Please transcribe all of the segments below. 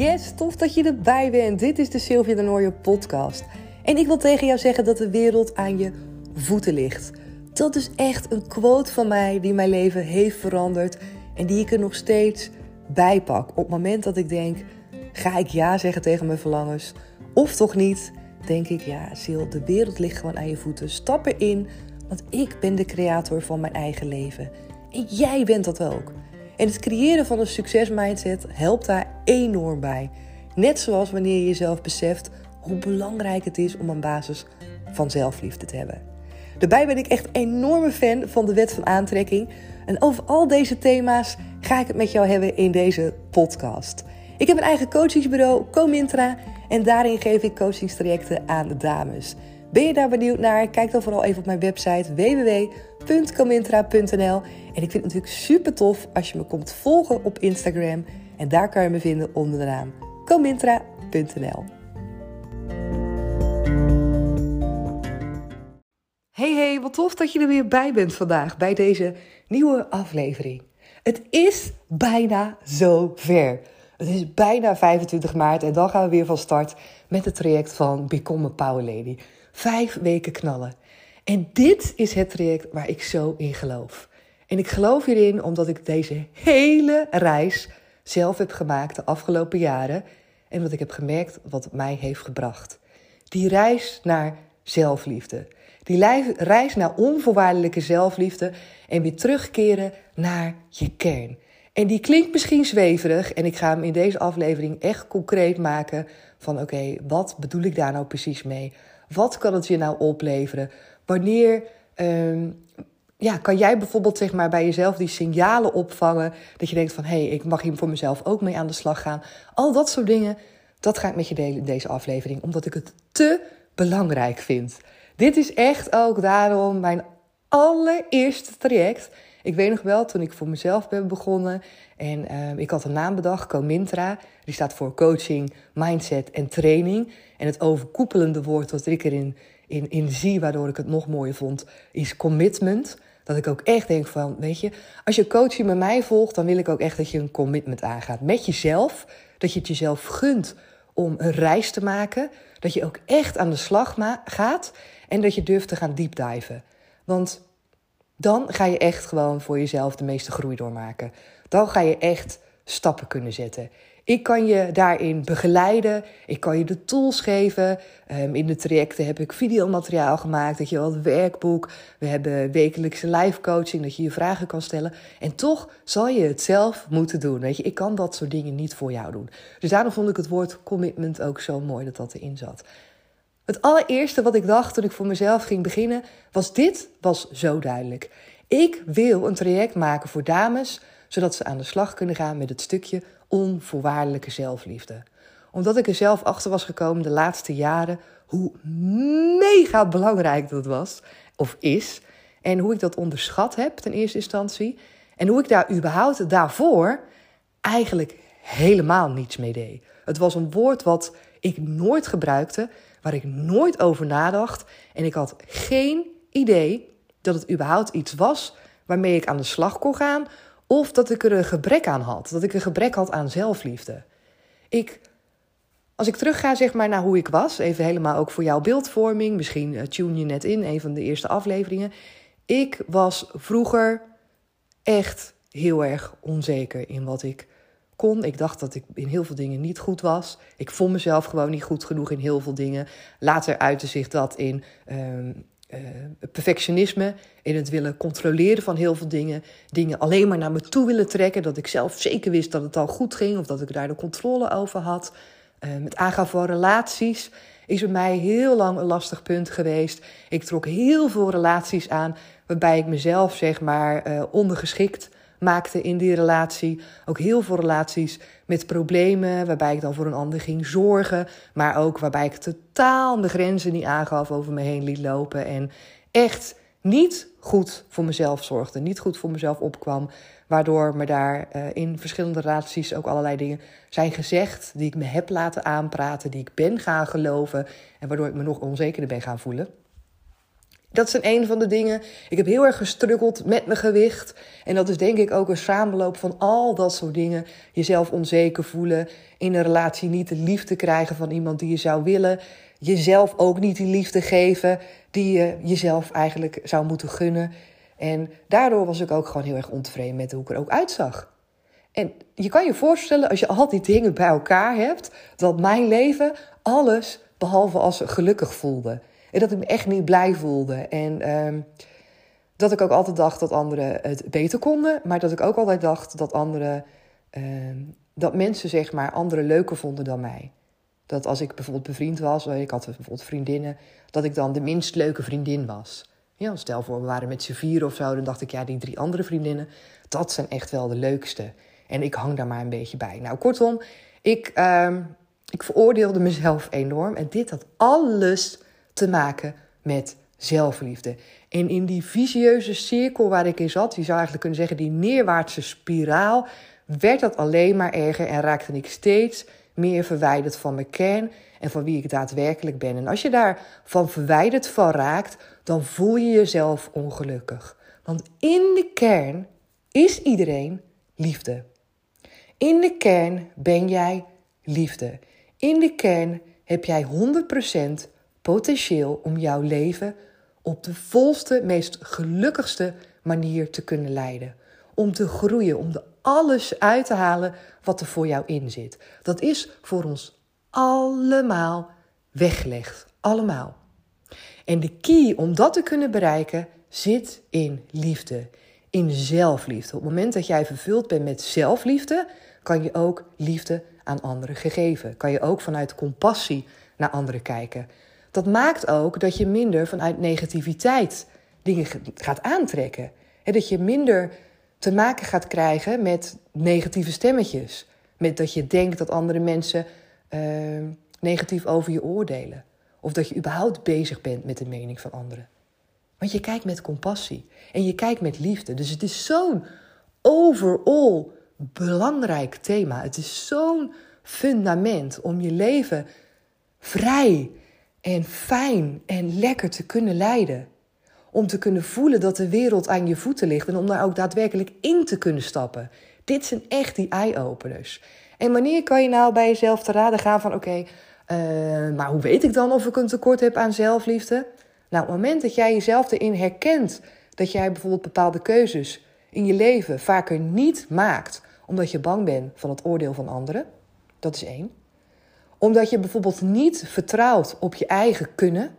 Yes, tof dat je erbij bent. Dit is de Sylvia de Nooijer podcast. En ik wil tegen jou zeggen dat de wereld aan je voeten ligt. Dat is echt een quote van mij die mijn leven heeft veranderd en die ik er nog steeds bij pak. Op het moment dat ik denk, ga ik ja zeggen tegen mijn verlangens of toch niet? Denk ik, ja, Sil, de wereld ligt gewoon aan je voeten. Stap erin, want ik ben de creator van mijn eigen leven. En jij bent dat ook. En het creëren van een succesmindset helpt daar enorm bij. Net zoals wanneer je jezelf beseft hoe belangrijk het is om een basis van zelfliefde te hebben. Daarbij ben ik echt enorme fan van de wet van aantrekking. En over al deze thema's ga ik het met jou hebben in deze podcast. Ik heb een eigen coachingsbureau, Comintra, en daarin geef ik coachingstrajecten aan de dames. Ben je daar benieuwd naar? Kijk dan vooral even op mijn website www.comintra.nl. En ik vind het natuurlijk super tof als je me komt volgen op Instagram. En daar kan je me vinden onder de naam comintra.nl. Hey hey, wat tof dat je er weer bij bent vandaag bij deze nieuwe aflevering. Het is bijna zover. Het is bijna 25 maart en dan gaan we weer van start met het traject van Become a Power Lady. Vijf weken knallen. En dit is het traject waar ik zo in geloof. En ik geloof hierin omdat ik deze hele reis zelf heb gemaakt de afgelopen jaren. En wat ik heb gemerkt wat mij heeft gebracht. Die reis naar zelfliefde. Die reis naar onvoorwaardelijke zelfliefde en weer terugkeren naar je kern. En die klinkt misschien zweverig en ik ga hem in deze aflevering echt concreet maken van oké, wat bedoel ik daar nou precies mee? Wat kan het je nou opleveren? Wanneer um, ja, kan jij bijvoorbeeld zeg maar, bij jezelf die signalen opvangen dat je denkt van hé, hey, ik mag hier voor mezelf ook mee aan de slag gaan. Al dat soort dingen, dat ga ik met je delen in deze aflevering, omdat ik het te belangrijk vind. Dit is echt ook daarom mijn allereerste traject. Ik weet nog wel, toen ik voor mezelf ben begonnen en uh, ik had een naam bedacht, Comintra. Die staat voor coaching, mindset en training. En het overkoepelende woord wat ik erin in, in zie, waardoor ik het nog mooier vond, is commitment. Dat ik ook echt denk van, weet je, als je coaching met mij volgt, dan wil ik ook echt dat je een commitment aangaat met jezelf. Dat je het jezelf gunt om een reis te maken. Dat je ook echt aan de slag gaat en dat je durft te gaan deepdiven. Want dan ga je echt gewoon voor jezelf de meeste groei doormaken. Dan ga je echt stappen kunnen zetten. Ik kan je daarin begeleiden. Ik kan je de tools geven. Um, in de trajecten heb ik videomateriaal gemaakt. Dat je het werkboek. We hebben wekelijkse live coaching. Dat je je vragen kan stellen. En toch zal je het zelf moeten doen. Weet je, ik kan dat soort dingen niet voor jou doen. Dus daarom vond ik het woord commitment ook zo mooi dat dat erin zat. Het allereerste wat ik dacht toen ik voor mezelf ging beginnen, was dit was zo duidelijk. Ik wil een traject maken voor dames, zodat ze aan de slag kunnen gaan met het stukje onvoorwaardelijke zelfliefde. Omdat ik er zelf achter was gekomen de laatste jaren hoe mega belangrijk dat was of is. En hoe ik dat onderschat heb ten eerste instantie. En hoe ik daar überhaupt daarvoor eigenlijk helemaal niets mee deed. Het was een woord wat ik nooit gebruikte, waar ik nooit over nadacht. En ik had geen idee dat het überhaupt iets was waarmee ik aan de slag kon gaan of dat ik er een gebrek aan had. Dat ik een gebrek had aan zelfliefde. Ik, als ik terugga zeg maar, naar hoe ik was, even helemaal ook voor jouw beeldvorming. Misschien uh, tune je net in, een van de eerste afleveringen. Ik was vroeger echt heel erg onzeker in wat ik kon. Ik dacht dat ik in heel veel dingen niet goed was. Ik vond mezelf gewoon niet goed genoeg in heel veel dingen. Later uitte zich dat in ehm, uh, perfectionisme, in het willen controleren van heel veel dingen. Dingen alleen maar naar me toe willen trekken. Dat ik zelf zeker wist dat het al goed ging of dat ik daar de controle over had. Uh, met aangaan van relaties is bij mij heel lang een lastig punt geweest. Ik trok heel veel relaties aan waarbij ik mezelf zeg maar uh, ondergeschikt maakte in die relatie. Ook heel veel relaties met problemen, waarbij ik dan voor een ander ging zorgen. Maar ook waarbij ik totaal mijn grenzen niet aangaf, over me heen liet lopen. En echt niet goed voor mezelf zorgde, niet goed voor mezelf opkwam. Waardoor me daar uh, in verschillende relaties ook allerlei dingen zijn gezegd. Die ik me heb laten aanpraten, die ik ben gaan geloven. En waardoor ik me nog onzekerder ben gaan voelen. Dat zijn een van de dingen. Ik heb heel erg gestruggeld met mijn gewicht. En dat is denk ik ook een samenloop van al dat soort dingen. Jezelf onzeker voelen. In een relatie niet de liefde krijgen van iemand die je zou willen. Jezelf ook niet die liefde geven die je jezelf eigenlijk zou moeten gunnen. En daardoor was ik ook gewoon heel erg ontevreden met hoe ik er ook uitzag. En je kan je voorstellen, als je al die dingen bij elkaar hebt, dat mijn leven alles behalve als gelukkig voelde. En dat ik me echt niet blij voelde. En ehm, dat ik ook altijd dacht dat anderen het beter konden. Maar dat ik ook altijd dacht dat anderen. Ehm, dat mensen zeg maar anderen leuker vonden dan mij. Dat als ik bijvoorbeeld bevriend was, ik had bijvoorbeeld vriendinnen, dat ik dan de minst leuke vriendin was. Ja, stel voor, we waren met z'n vier of zo, dan dacht ik, ja, die drie andere vriendinnen, dat zijn echt wel de leukste. En ik hang daar maar een beetje bij. Nou, kortom, ik, ehm, ik veroordeelde mezelf enorm. En dit had alles te maken met zelfliefde. En in die visieuze cirkel waar ik in zat, je zou eigenlijk kunnen zeggen die neerwaartse spiraal, werd dat alleen maar erger en raakte ik steeds meer verwijderd van mijn kern en van wie ik daadwerkelijk ben. En als je daarvan verwijderd van raakt, dan voel je jezelf ongelukkig. Want in de kern is iedereen liefde. In de kern ben jij liefde. In de kern heb jij 100% potentieel om jouw leven op de volste, meest gelukkigste manier te kunnen leiden. Om te groeien, om er alles uit te halen wat er voor jou in zit. Dat is voor ons allemaal weggelegd. Allemaal. En de key om dat te kunnen bereiken zit in liefde. In zelfliefde. Op het moment dat jij vervuld bent met zelfliefde, kan je ook liefde aan anderen geven. Kan je ook vanuit compassie naar anderen kijken. Dat maakt ook dat je minder vanuit negativiteit dingen gaat aantrekken. dat je minder te maken gaat krijgen met negatieve stemmetjes. Met dat je denkt dat andere mensen uh, negatief over je oordelen. Of dat je überhaupt bezig bent met de mening van anderen. Want je kijkt met compassie en je kijkt met liefde. Dus het is zo'n overall belangrijk thema. Het is zo'n fundament om je leven vrij en fijn en lekker te kunnen leiden. Om te kunnen voelen dat de wereld aan je voeten ligt en om daar ook daadwerkelijk in te kunnen stappen. Dit zijn echt die eye-openers. En wanneer kan je nou bij jezelf te raden gaan van oké, eh, maar hoe weet ik dan of ik een tekort heb aan zelfliefde? Nou, op het moment dat jij jezelf erin herkent dat jij bijvoorbeeld bepaalde keuzes in je leven vaker niet maakt omdat je bang bent van het oordeel van anderen, dat is één. Omdat je bijvoorbeeld niet vertrouwt op je eigen kunnen,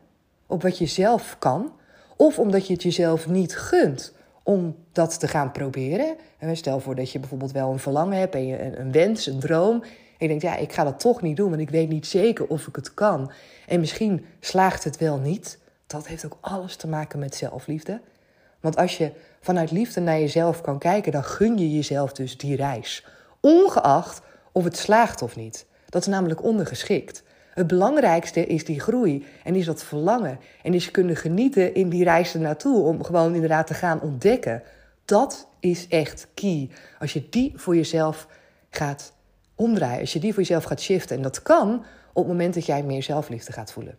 op wat je zelf kan, of omdat je het jezelf niet gunt om dat te gaan proberen. En stel voor dat je bijvoorbeeld wel een verlangen hebt en je een, wens, een droom. En je denkt, ja, ik ga dat toch niet doen, want ik weet niet zeker of ik het kan. En misschien slaagt het wel niet. Dat heeft ook alles te maken met zelfliefde. Want als je vanuit liefde naar jezelf kan kijken, dan gun je jezelf dus die reis. Ongeacht of het slaagt of niet. Dat is namelijk ondergeschikt. Het belangrijkste is die groei en is dat verlangen. En is kunnen genieten in die reis ernaartoe om gewoon inderdaad te gaan ontdekken. Dat is echt key. Als je die voor jezelf gaat omdraaien, als je die voor jezelf gaat shiften. En dat kan op het moment dat jij meer zelfliefde gaat voelen.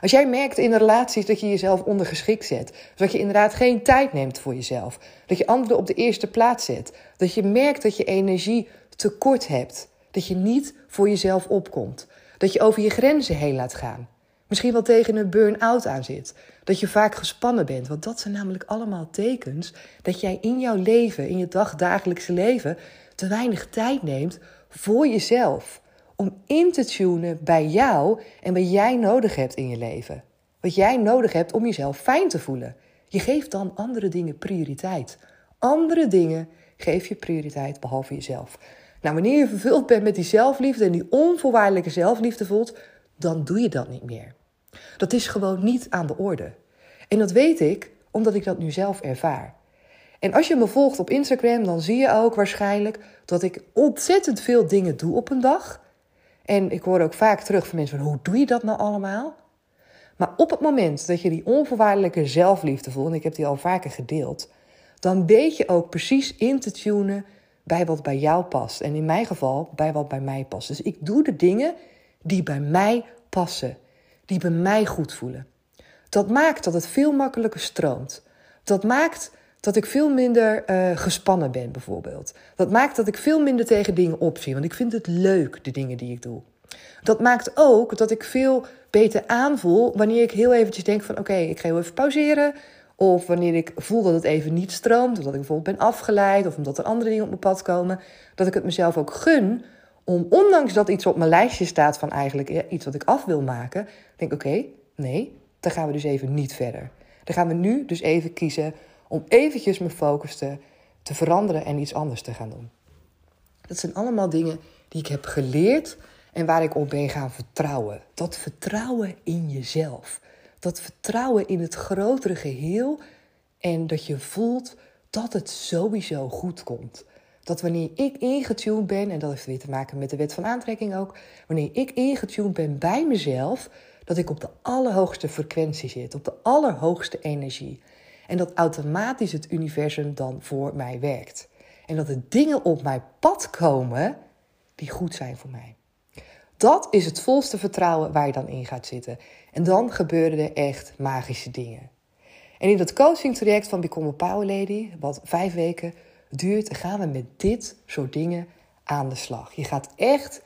Als jij merkt in relaties dat je jezelf ondergeschikt zet, dat je inderdaad geen tijd neemt voor jezelf, dat je anderen op de eerste plaats zet, dat je merkt dat je energie tekort hebt, dat je niet voor jezelf opkomt, dat je over je grenzen heen laat gaan, misschien wel tegen een burn-out aan zit, dat je vaak gespannen bent, want dat zijn namelijk allemaal tekens dat jij in jouw leven, in je dagdagelijkse leven, te weinig tijd neemt voor jezelf om in te tunen bij jou en wat jij nodig hebt in je leven. Wat jij nodig hebt om jezelf fijn te voelen. Je geeft dan andere dingen prioriteit. Andere dingen geef je prioriteit behalve jezelf. Nou, wanneer je vervuld bent met die zelfliefde en die onvoorwaardelijke zelfliefde voelt, dan doe je dat niet meer. Dat is gewoon niet aan de orde. En dat weet ik omdat ik dat nu zelf ervaar. En als je me volgt op Instagram, dan zie je ook waarschijnlijk dat ik ontzettend veel dingen doe op een dag. En ik hoor ook vaak terug van mensen van hoe doe je dat nou allemaal? Maar op het moment dat je die onvoorwaardelijke zelfliefde voelt, en ik heb die al vaker gedeeld, dan weet je ook precies in te tunen bij wat bij jou past. En in mijn geval bij wat bij mij past. Dus ik doe de dingen die bij mij passen, die bij mij goed voelen. Dat maakt dat het veel makkelijker stroomt. Dat maakt dat ik veel minder uh, gespannen ben, bijvoorbeeld. Dat maakt dat ik veel minder tegen dingen opzie, want ik vind het leuk, de dingen die ik doe. Dat maakt ook dat ik veel beter aanvoel wanneer ik heel eventjes denk van oké, ik ga even pauzeren. Of wanneer ik voel dat het even niet stroomt, of dat ik bijvoorbeeld ben afgeleid, of omdat er andere dingen op mijn pad komen, dat ik het mezelf ook gun om, ondanks dat iets op mijn lijstje staat van eigenlijk iets wat ik af wil maken, denk oké, nee, dan gaan we dus even niet verder. Dan gaan we nu dus even kiezen om eventjes mijn focus te, te veranderen en iets anders te gaan doen. Dat zijn allemaal dingen die ik heb geleerd en waar ik op ben gaan vertrouwen. Dat vertrouwen in jezelf. Dat vertrouwen in het grotere geheel en dat je voelt dat het sowieso goed komt. Dat wanneer ik ingetuned ben, en dat heeft weer te maken met de wet van aantrekking ook, wanneer ik ingetuned ben bij mezelf, dat ik op de allerhoogste frequentie zit, op de allerhoogste energie. En dat automatisch het universum dan voor mij werkt. En dat er dingen op mijn pad komen die goed zijn voor mij. Dat is het volste vertrouwen waar je dan in gaat zitten. En dan gebeuren er echt magische dingen. En in dat coaching traject van Become a Power Lady, wat vijf weken duurt, gaan we met dit soort dingen aan de slag. Je gaat echt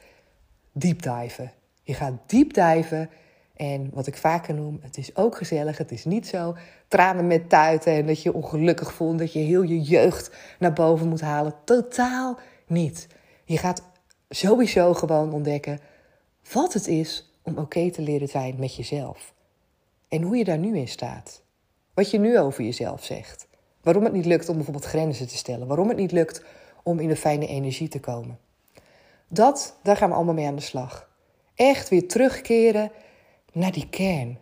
diep diven. Je gaat diep diven en wat ik vaker noem, het is ook gezellig. Het is niet zo tranen met tuiten en dat je ongelukkig voelt, dat je heel je jeugd naar boven moet halen. Totaal niet. Je gaat sowieso gewoon ontdekken wat het is om oké te leren zijn met jezelf. En hoe je daar nu in staat. Wat je nu over jezelf zegt. Waarom het niet lukt om bijvoorbeeld grenzen te stellen. Waarom het niet lukt om in een fijne energie te komen. Dat, daar gaan we allemaal mee aan de slag. Echt weer terugkeren naar die kern.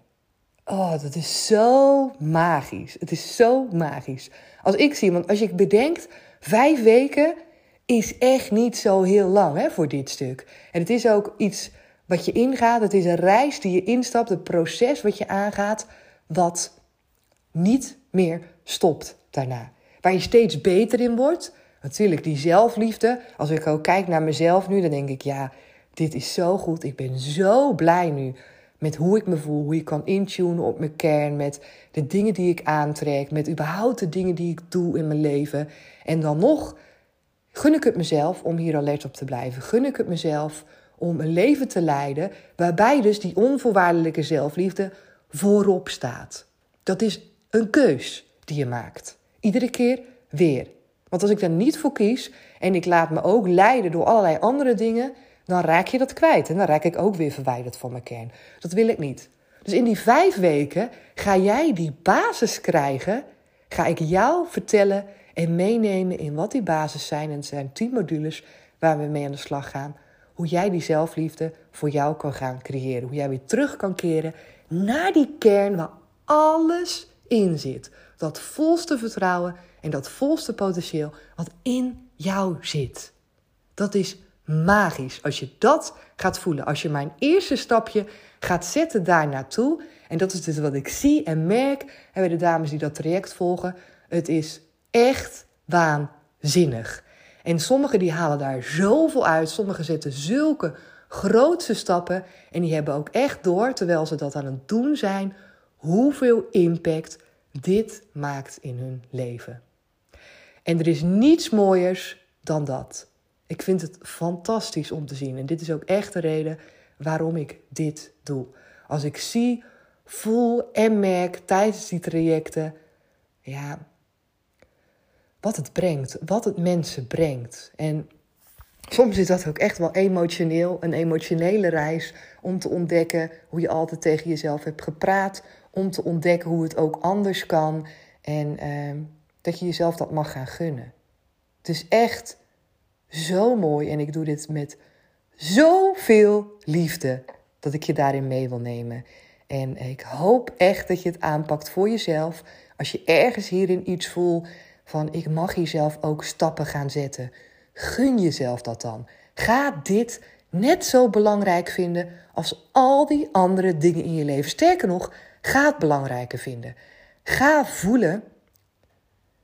Oh, dat is zo magisch. Het is zo magisch. Als ik zie, want als je bedenkt, vijf weken is echt niet zo heel lang hè, voor dit stuk. En het is ook iets wat je ingaat. Het is een reis die je instapt, een proces wat je aangaat, wat niet meer stopt daarna. Waar je steeds beter in wordt. Natuurlijk, die zelfliefde. Als ik ook kijk naar mezelf nu, dan denk ik, ja, dit is zo goed. Ik ben zo blij nu met hoe ik me voel, hoe ik kan intunen op mijn kern, met de dingen die ik aantrek, met überhaupt de dingen die ik doe in mijn leven. En dan nog gun ik het mezelf om hier alert op te blijven. Gun ik het mezelf om een leven te leiden waarbij dus die onvoorwaardelijke zelfliefde voorop staat. Dat is een keus die je maakt. Iedere keer weer. Want als ik daar niet voor kies en ik laat me ook leiden door allerlei andere dingen, dan raak je dat kwijt. En dan raak ik ook weer verwijderd van mijn kern. Dat wil ik niet. Dus in die vijf weken ga jij die basis krijgen. Ga ik jou vertellen en meenemen in wat die basis zijn. En het zijn tien modules waar we mee aan de slag gaan. Hoe jij die zelfliefde voor jou kan gaan creëren. Hoe jij weer terug kan keren naar die kern waar alles in zit. Dat volste vertrouwen en dat volste potentieel wat in jou zit. Dat is magisch. Als je dat gaat voelen, als je mijn eerste stapje gaat zetten daar naartoe. En dat is dus wat ik zie en merk en bij de dames die dat traject volgen. Het is echt waanzinnig. En sommigen die halen daar zoveel uit. Sommigen zetten zulke grootste stappen. En die hebben ook echt door, terwijl ze dat aan het doen zijn, hoeveel impact dit maakt in hun leven. En er is niets mooiers dan dat. Ik vind het fantastisch om te zien. En dit is ook echt de reden waarom ik dit doe. Als ik zie, voel en merk tijdens die trajecten, ja, wat het brengt, wat het mensen brengt. En soms is dat ook echt wel emotioneel, een emotionele reis om te ontdekken hoe je altijd tegen jezelf hebt gepraat, om te ontdekken hoe het ook anders kan en eh, dat je jezelf dat mag gaan gunnen. Het is echt zo mooi en ik doe dit met zoveel liefde dat ik je daarin mee wil nemen. En ik hoop echt dat je het aanpakt voor jezelf. Als je ergens hierin iets voelt van ik mag hier zelf ook stappen gaan zetten. Gun jezelf dat dan. Ga dit net zo belangrijk vinden als al die andere dingen in je leven. Sterker nog, ga het belangrijker vinden. Ga voelen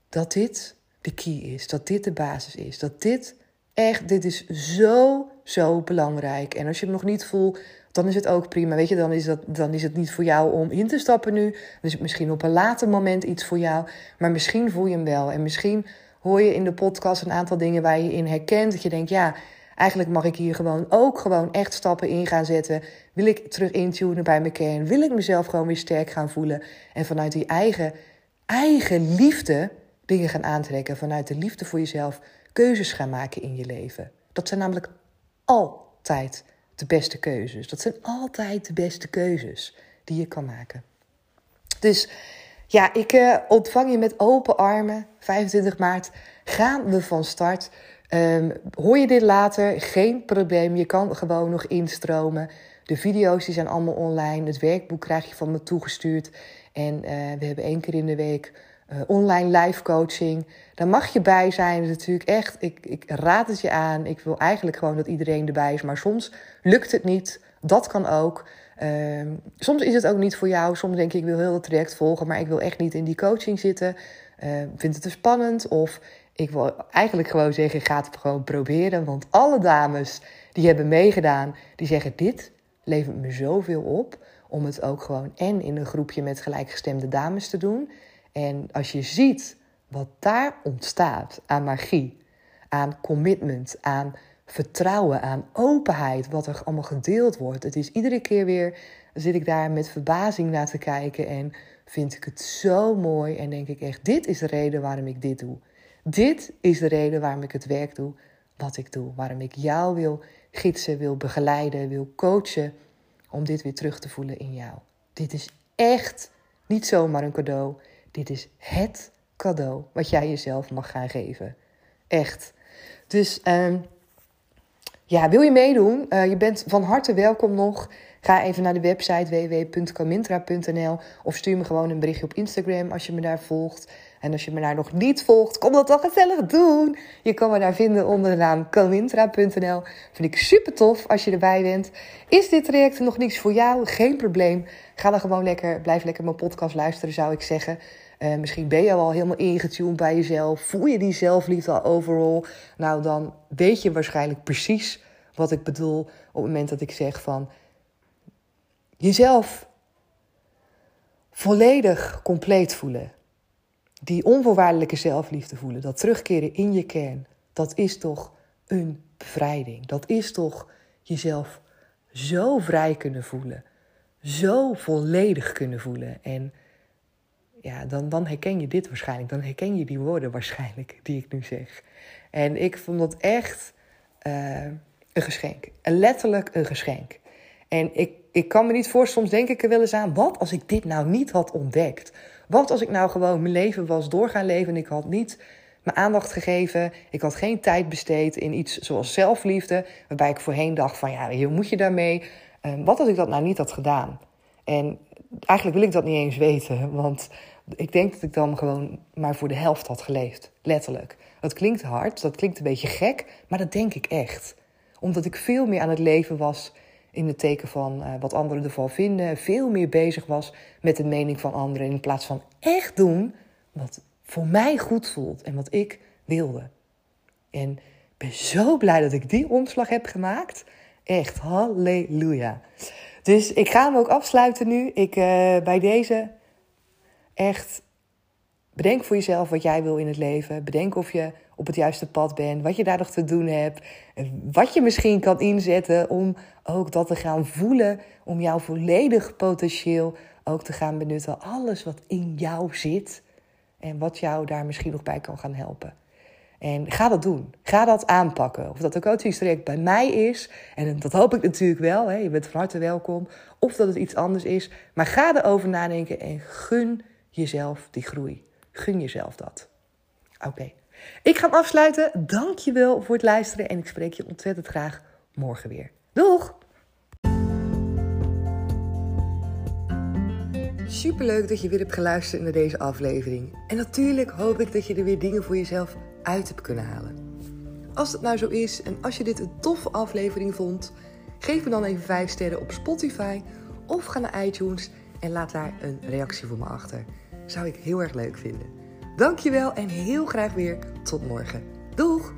dat dit de key is, dat dit de basis is, dat dit Echt, dit is zo, zo belangrijk. En als je het nog niet voelt, dan is het ook prima. Weet je, dan is, dat, dan is het niet voor jou om in te stappen nu. Het misschien op een later moment iets voor jou. Maar misschien voel je hem wel. En misschien hoor je in de podcast een aantal dingen waar je in herkent. Dat je denkt, ja, eigenlijk mag ik hier gewoon ook gewoon echt stappen in gaan zetten. Wil ik terug intunen bij mijn kern? Wil ik mezelf gewoon weer sterk gaan voelen? En vanuit die eigen, eigen liefde dingen gaan aantrekken. Vanuit de liefde voor jezelf keuzes gaan maken in je leven. Dat zijn namelijk altijd de beste keuzes. Dat zijn altijd de beste keuzes die je kan maken. Dus ja, ik uh, ontvang je met open armen. 25 maart gaan we van start. Um, hoor je dit later? Geen probleem. Je kan gewoon nog instromen. De video's die zijn allemaal online. Het werkboek krijg je van me toegestuurd. En uh, we hebben één keer in de week uh, online live coaching. Daar mag je bij zijn. Dat is natuurlijk echt, ik, ik raad het je aan. Ik wil eigenlijk gewoon dat iedereen erbij is. Maar soms lukt het niet. Dat kan ook. Uh, soms is het ook niet voor jou. Soms denk ik, ik wil heel het traject volgen, maar ik wil echt niet in die coaching zitten. Uh, vind het te spannend. Of ik wil eigenlijk gewoon zeggen, ga het gewoon proberen. Want alle dames die hebben meegedaan, die zeggen, dit levert me zoveel op. Om het ook gewoon en in een groepje met gelijkgestemde dames te doen. En als je ziet wat daar ontstaat aan magie, aan commitment, aan vertrouwen, aan openheid, wat er allemaal gedeeld wordt. Het is iedere keer weer, zit ik daar met verbazing naar te kijken en vind ik het zo mooi en denk ik echt, dit is de reden waarom ik dit doe. Dit is de reden waarom ik het werk doe wat ik doe. Waarom ik jou wil gidsen, wil begeleiden, wil coachen om dit weer terug te voelen in jou. Dit is echt niet zomaar een cadeau. Dit is het cadeau wat jij jezelf mag gaan geven. Echt. Dus um, ja, wil je meedoen? Uh, je bent van harte welkom nog. Ga even naar de website www.camintra.nl of stuur me gewoon een berichtje op Instagram als je me daar volgt. En als je me daar nog niet volgt, kom dat dan gezellig doen. Je kan me daar vinden onder de naam camintra.nl. Vind ik super tof als je erbij bent. Is dit traject nog niks voor jou? Geen probleem. Ga dan gewoon lekker, blijf lekker mijn podcast luisteren, zou ik zeggen. Uh, misschien ben je al helemaal ingetuned bij jezelf. Voel je die zelfliefde al overal? Nou, dan weet je waarschijnlijk precies wat ik bedoel op het moment dat ik zeg van jezelf volledig compleet voelen. Die onvoorwaardelijke zelfliefde voelen, dat terugkeren in je kern, dat is toch een bevrijding. Dat is toch jezelf zo vrij kunnen voelen, zo volledig kunnen voelen. En ja, dan, dan herken je dit waarschijnlijk. Dan herken je die woorden waarschijnlijk die ik nu zeg. En ik vond dat echt uh, een geschenk. Letterlijk een geschenk. En ik, ik kan me niet voor, soms denk ik er wel eens aan, wat als ik dit nou niet had ontdekt? Wat als ik nou gewoon mijn leven was doorgaan leven en ik had niet mijn aandacht gegeven. Ik had geen tijd besteed in iets zoals zelfliefde, waarbij ik voorheen dacht van ja, hoe moet je daarmee? Um, wat als ik dat nou niet had gedaan? En eigenlijk wil ik dat niet eens weten, want ik denk dat ik dan gewoon maar voor de helft had geleefd. Letterlijk. Dat klinkt hard, dat klinkt een beetje gek, maar dat denk ik echt. Omdat ik veel meer aan het leven was in het teken van uh, wat anderen ervan vinden. Veel meer bezig was met de mening van anderen. In plaats van echt doen wat voor mij goed voelt en wat ik wilde. En ik ben zo blij dat ik die omslag heb gemaakt. Echt, halleluja. Dus ik ga hem ook afsluiten nu. Ik, uh, bij deze echt bedenk voor jezelf wat jij wil in het leven. Bedenk of je op het juiste pad bent, wat je daar nog te doen hebt. Wat je misschien kan inzetten om ook dat te gaan voelen. Om jouw volledig potentieel ook te gaan benutten. Alles wat in jou zit en wat jou daar misschien nog bij kan gaan helpen. En ga dat doen. Ga dat aanpakken. Of dat een coachingstraject bij mij is. En dat hoop ik natuurlijk wel. Hè. Je bent van harte welkom. Of dat het iets anders is. Maar ga erover nadenken en gun jezelf die groei. Gun jezelf dat. Oké. Ik ga hem afsluiten. Dank je wel voor het luisteren. En ik spreek je ontzettend graag morgen weer. Doeg! Superleuk dat je weer hebt geluisterd naar deze aflevering. En natuurlijk hoop ik dat je er weer dingen voor jezelf uit hebt kunnen halen. Als het nou zo is en als je dit een toffe aflevering vond, geef me dan even 5 sterren op Spotify of ga naar iTunes en laat daar een reactie voor me achter. Zou ik heel erg leuk vinden. Dankjewel en heel graag weer tot morgen. Doeg!